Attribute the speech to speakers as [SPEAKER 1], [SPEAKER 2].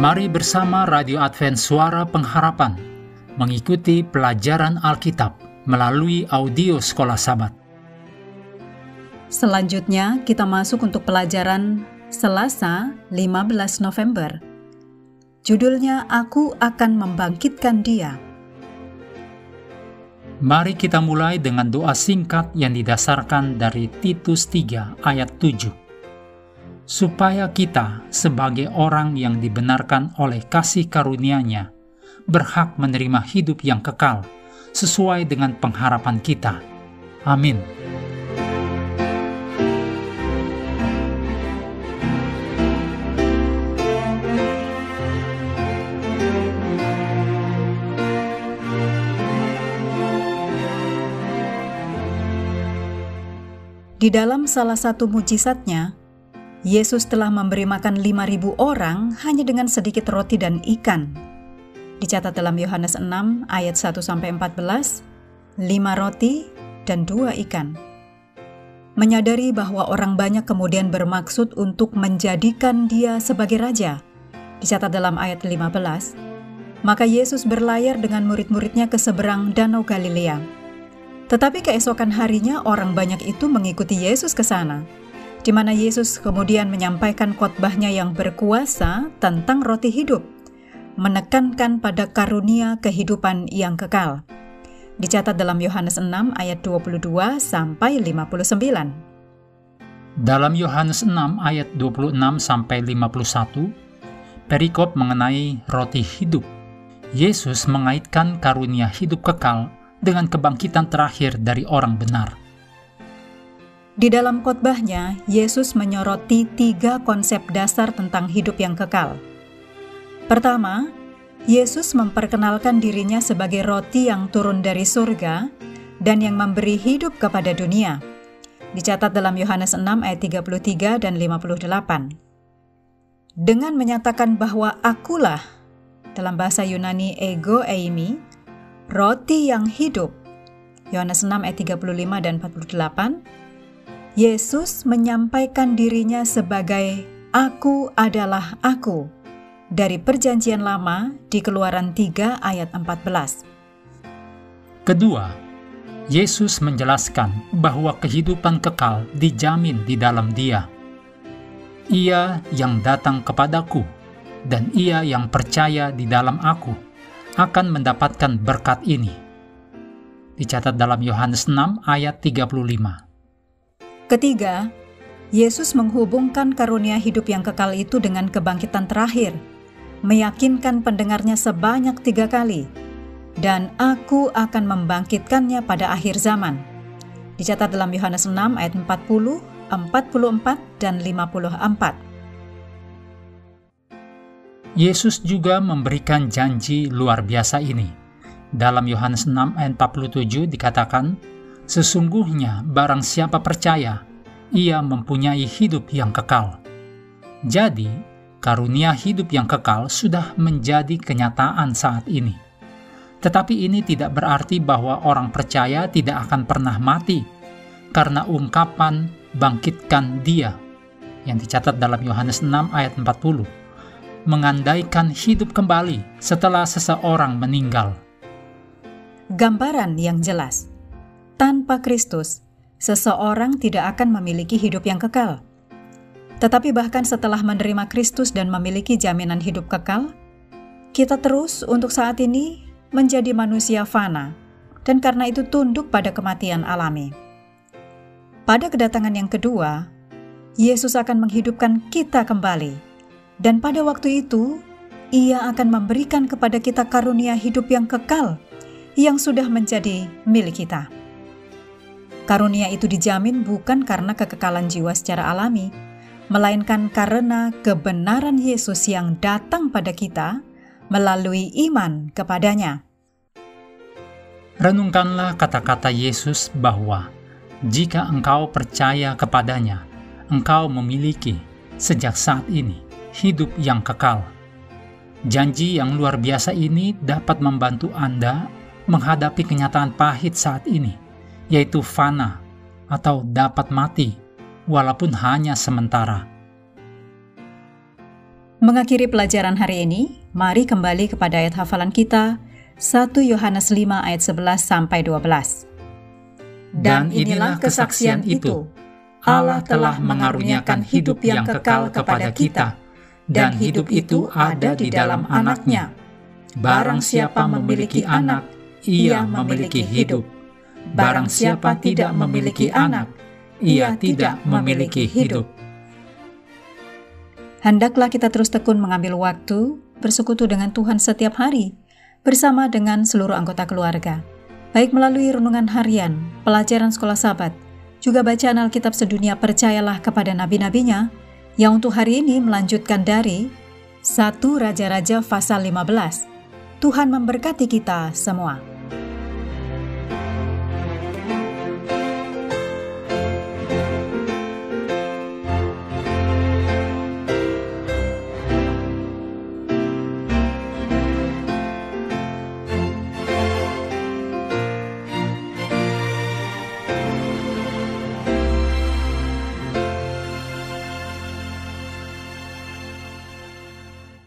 [SPEAKER 1] Mari bersama Radio Advent Suara Pengharapan mengikuti pelajaran Alkitab melalui audio Sekolah Sabat.
[SPEAKER 2] Selanjutnya kita masuk untuk pelajaran Selasa 15 November. Judulnya Aku akan membangkitkan dia.
[SPEAKER 1] Mari kita mulai dengan doa singkat yang didasarkan dari Titus 3 ayat 7 supaya kita sebagai orang yang dibenarkan oleh kasih karunia-Nya berhak menerima hidup yang kekal sesuai dengan pengharapan kita. Amin.
[SPEAKER 2] Di dalam salah satu mujizatnya, Yesus telah memberi makan 5.000 orang hanya dengan sedikit roti dan ikan. Dicatat dalam Yohanes 6 ayat 1-14, 5 roti dan 2 ikan. Menyadari bahwa orang banyak kemudian bermaksud untuk menjadikan dia sebagai raja. Dicatat dalam ayat 15, maka Yesus berlayar dengan murid-muridnya ke seberang Danau Galilea. Tetapi keesokan harinya orang banyak itu mengikuti Yesus ke sana di mana Yesus kemudian menyampaikan khotbahnya yang berkuasa tentang roti hidup, menekankan pada karunia kehidupan yang kekal. Dicatat dalam Yohanes 6 ayat 22 sampai 59.
[SPEAKER 1] Dalam Yohanes 6 ayat 26 sampai 51, perikop mengenai roti hidup. Yesus mengaitkan karunia hidup kekal dengan kebangkitan terakhir dari orang benar.
[SPEAKER 2] Di dalam khotbahnya, Yesus menyoroti tiga konsep dasar tentang hidup yang kekal. Pertama, Yesus memperkenalkan dirinya sebagai roti yang turun dari surga dan yang memberi hidup kepada dunia. Dicatat dalam Yohanes 6 ayat 33 dan 58. Dengan menyatakan bahwa akulah, dalam bahasa Yunani ego eimi, roti yang hidup, Yohanes 6 ayat 35 dan 48, Yesus menyampaikan dirinya sebagai Aku adalah Aku dari perjanjian lama di Keluaran 3 ayat 14.
[SPEAKER 1] Kedua, Yesus menjelaskan bahwa kehidupan kekal dijamin di dalam Dia. Ia yang datang kepadaku dan ia yang percaya di dalam aku akan mendapatkan berkat ini. Dicatat dalam Yohanes 6 ayat 35.
[SPEAKER 2] Ketiga, Yesus menghubungkan karunia hidup yang kekal itu dengan kebangkitan terakhir, meyakinkan pendengarnya sebanyak tiga kali, dan aku akan membangkitkannya pada akhir zaman. Dicatat dalam Yohanes 6 ayat 40, 44, dan 54.
[SPEAKER 1] Yesus juga memberikan janji luar biasa ini. Dalam Yohanes 6 ayat 47 dikatakan, Sesungguhnya barang siapa percaya, ia mempunyai hidup yang kekal. Jadi, karunia hidup yang kekal sudah menjadi kenyataan saat ini. Tetapi ini tidak berarti bahwa orang percaya tidak akan pernah mati, karena ungkapan bangkitkan dia yang dicatat dalam Yohanes 6 ayat 40 mengandaikan hidup kembali setelah seseorang meninggal.
[SPEAKER 2] Gambaran yang jelas tanpa Kristus, seseorang tidak akan memiliki hidup yang kekal. Tetapi bahkan setelah menerima Kristus dan memiliki jaminan hidup kekal, kita terus untuk saat ini menjadi manusia fana, dan karena itu tunduk pada kematian alami. Pada kedatangan yang kedua, Yesus akan menghidupkan kita kembali, dan pada waktu itu Ia akan memberikan kepada kita karunia hidup yang kekal yang sudah menjadi milik kita. Karunia itu dijamin bukan karena kekekalan jiwa secara alami, melainkan karena kebenaran Yesus yang datang pada kita melalui iman kepadanya.
[SPEAKER 1] Renungkanlah kata-kata Yesus bahwa jika engkau percaya kepadanya, engkau memiliki sejak saat ini hidup yang kekal. Janji yang luar biasa ini dapat membantu Anda menghadapi kenyataan pahit saat ini yaitu fana atau dapat mati, walaupun hanya sementara.
[SPEAKER 2] Mengakhiri pelajaran hari ini, mari kembali kepada ayat hafalan kita, 1 Yohanes 5 ayat 11 sampai 12.
[SPEAKER 1] Dan inilah kesaksian itu, Allah telah mengaruniakan hidup yang kekal kepada kita, dan hidup itu ada di dalam anaknya. Barang siapa memiliki anak, ia memiliki hidup. Barang siapa tidak memiliki anak, ia tidak memiliki hidup.
[SPEAKER 2] Hendaklah kita terus tekun mengambil waktu bersekutu dengan Tuhan setiap hari, bersama dengan seluruh anggota keluarga, baik melalui renungan harian, pelajaran sekolah sahabat, juga bacaan Alkitab sedunia percayalah kepada nabi-nabinya, yang untuk hari ini melanjutkan dari 1 Raja-Raja pasal 15. Tuhan memberkati kita semua.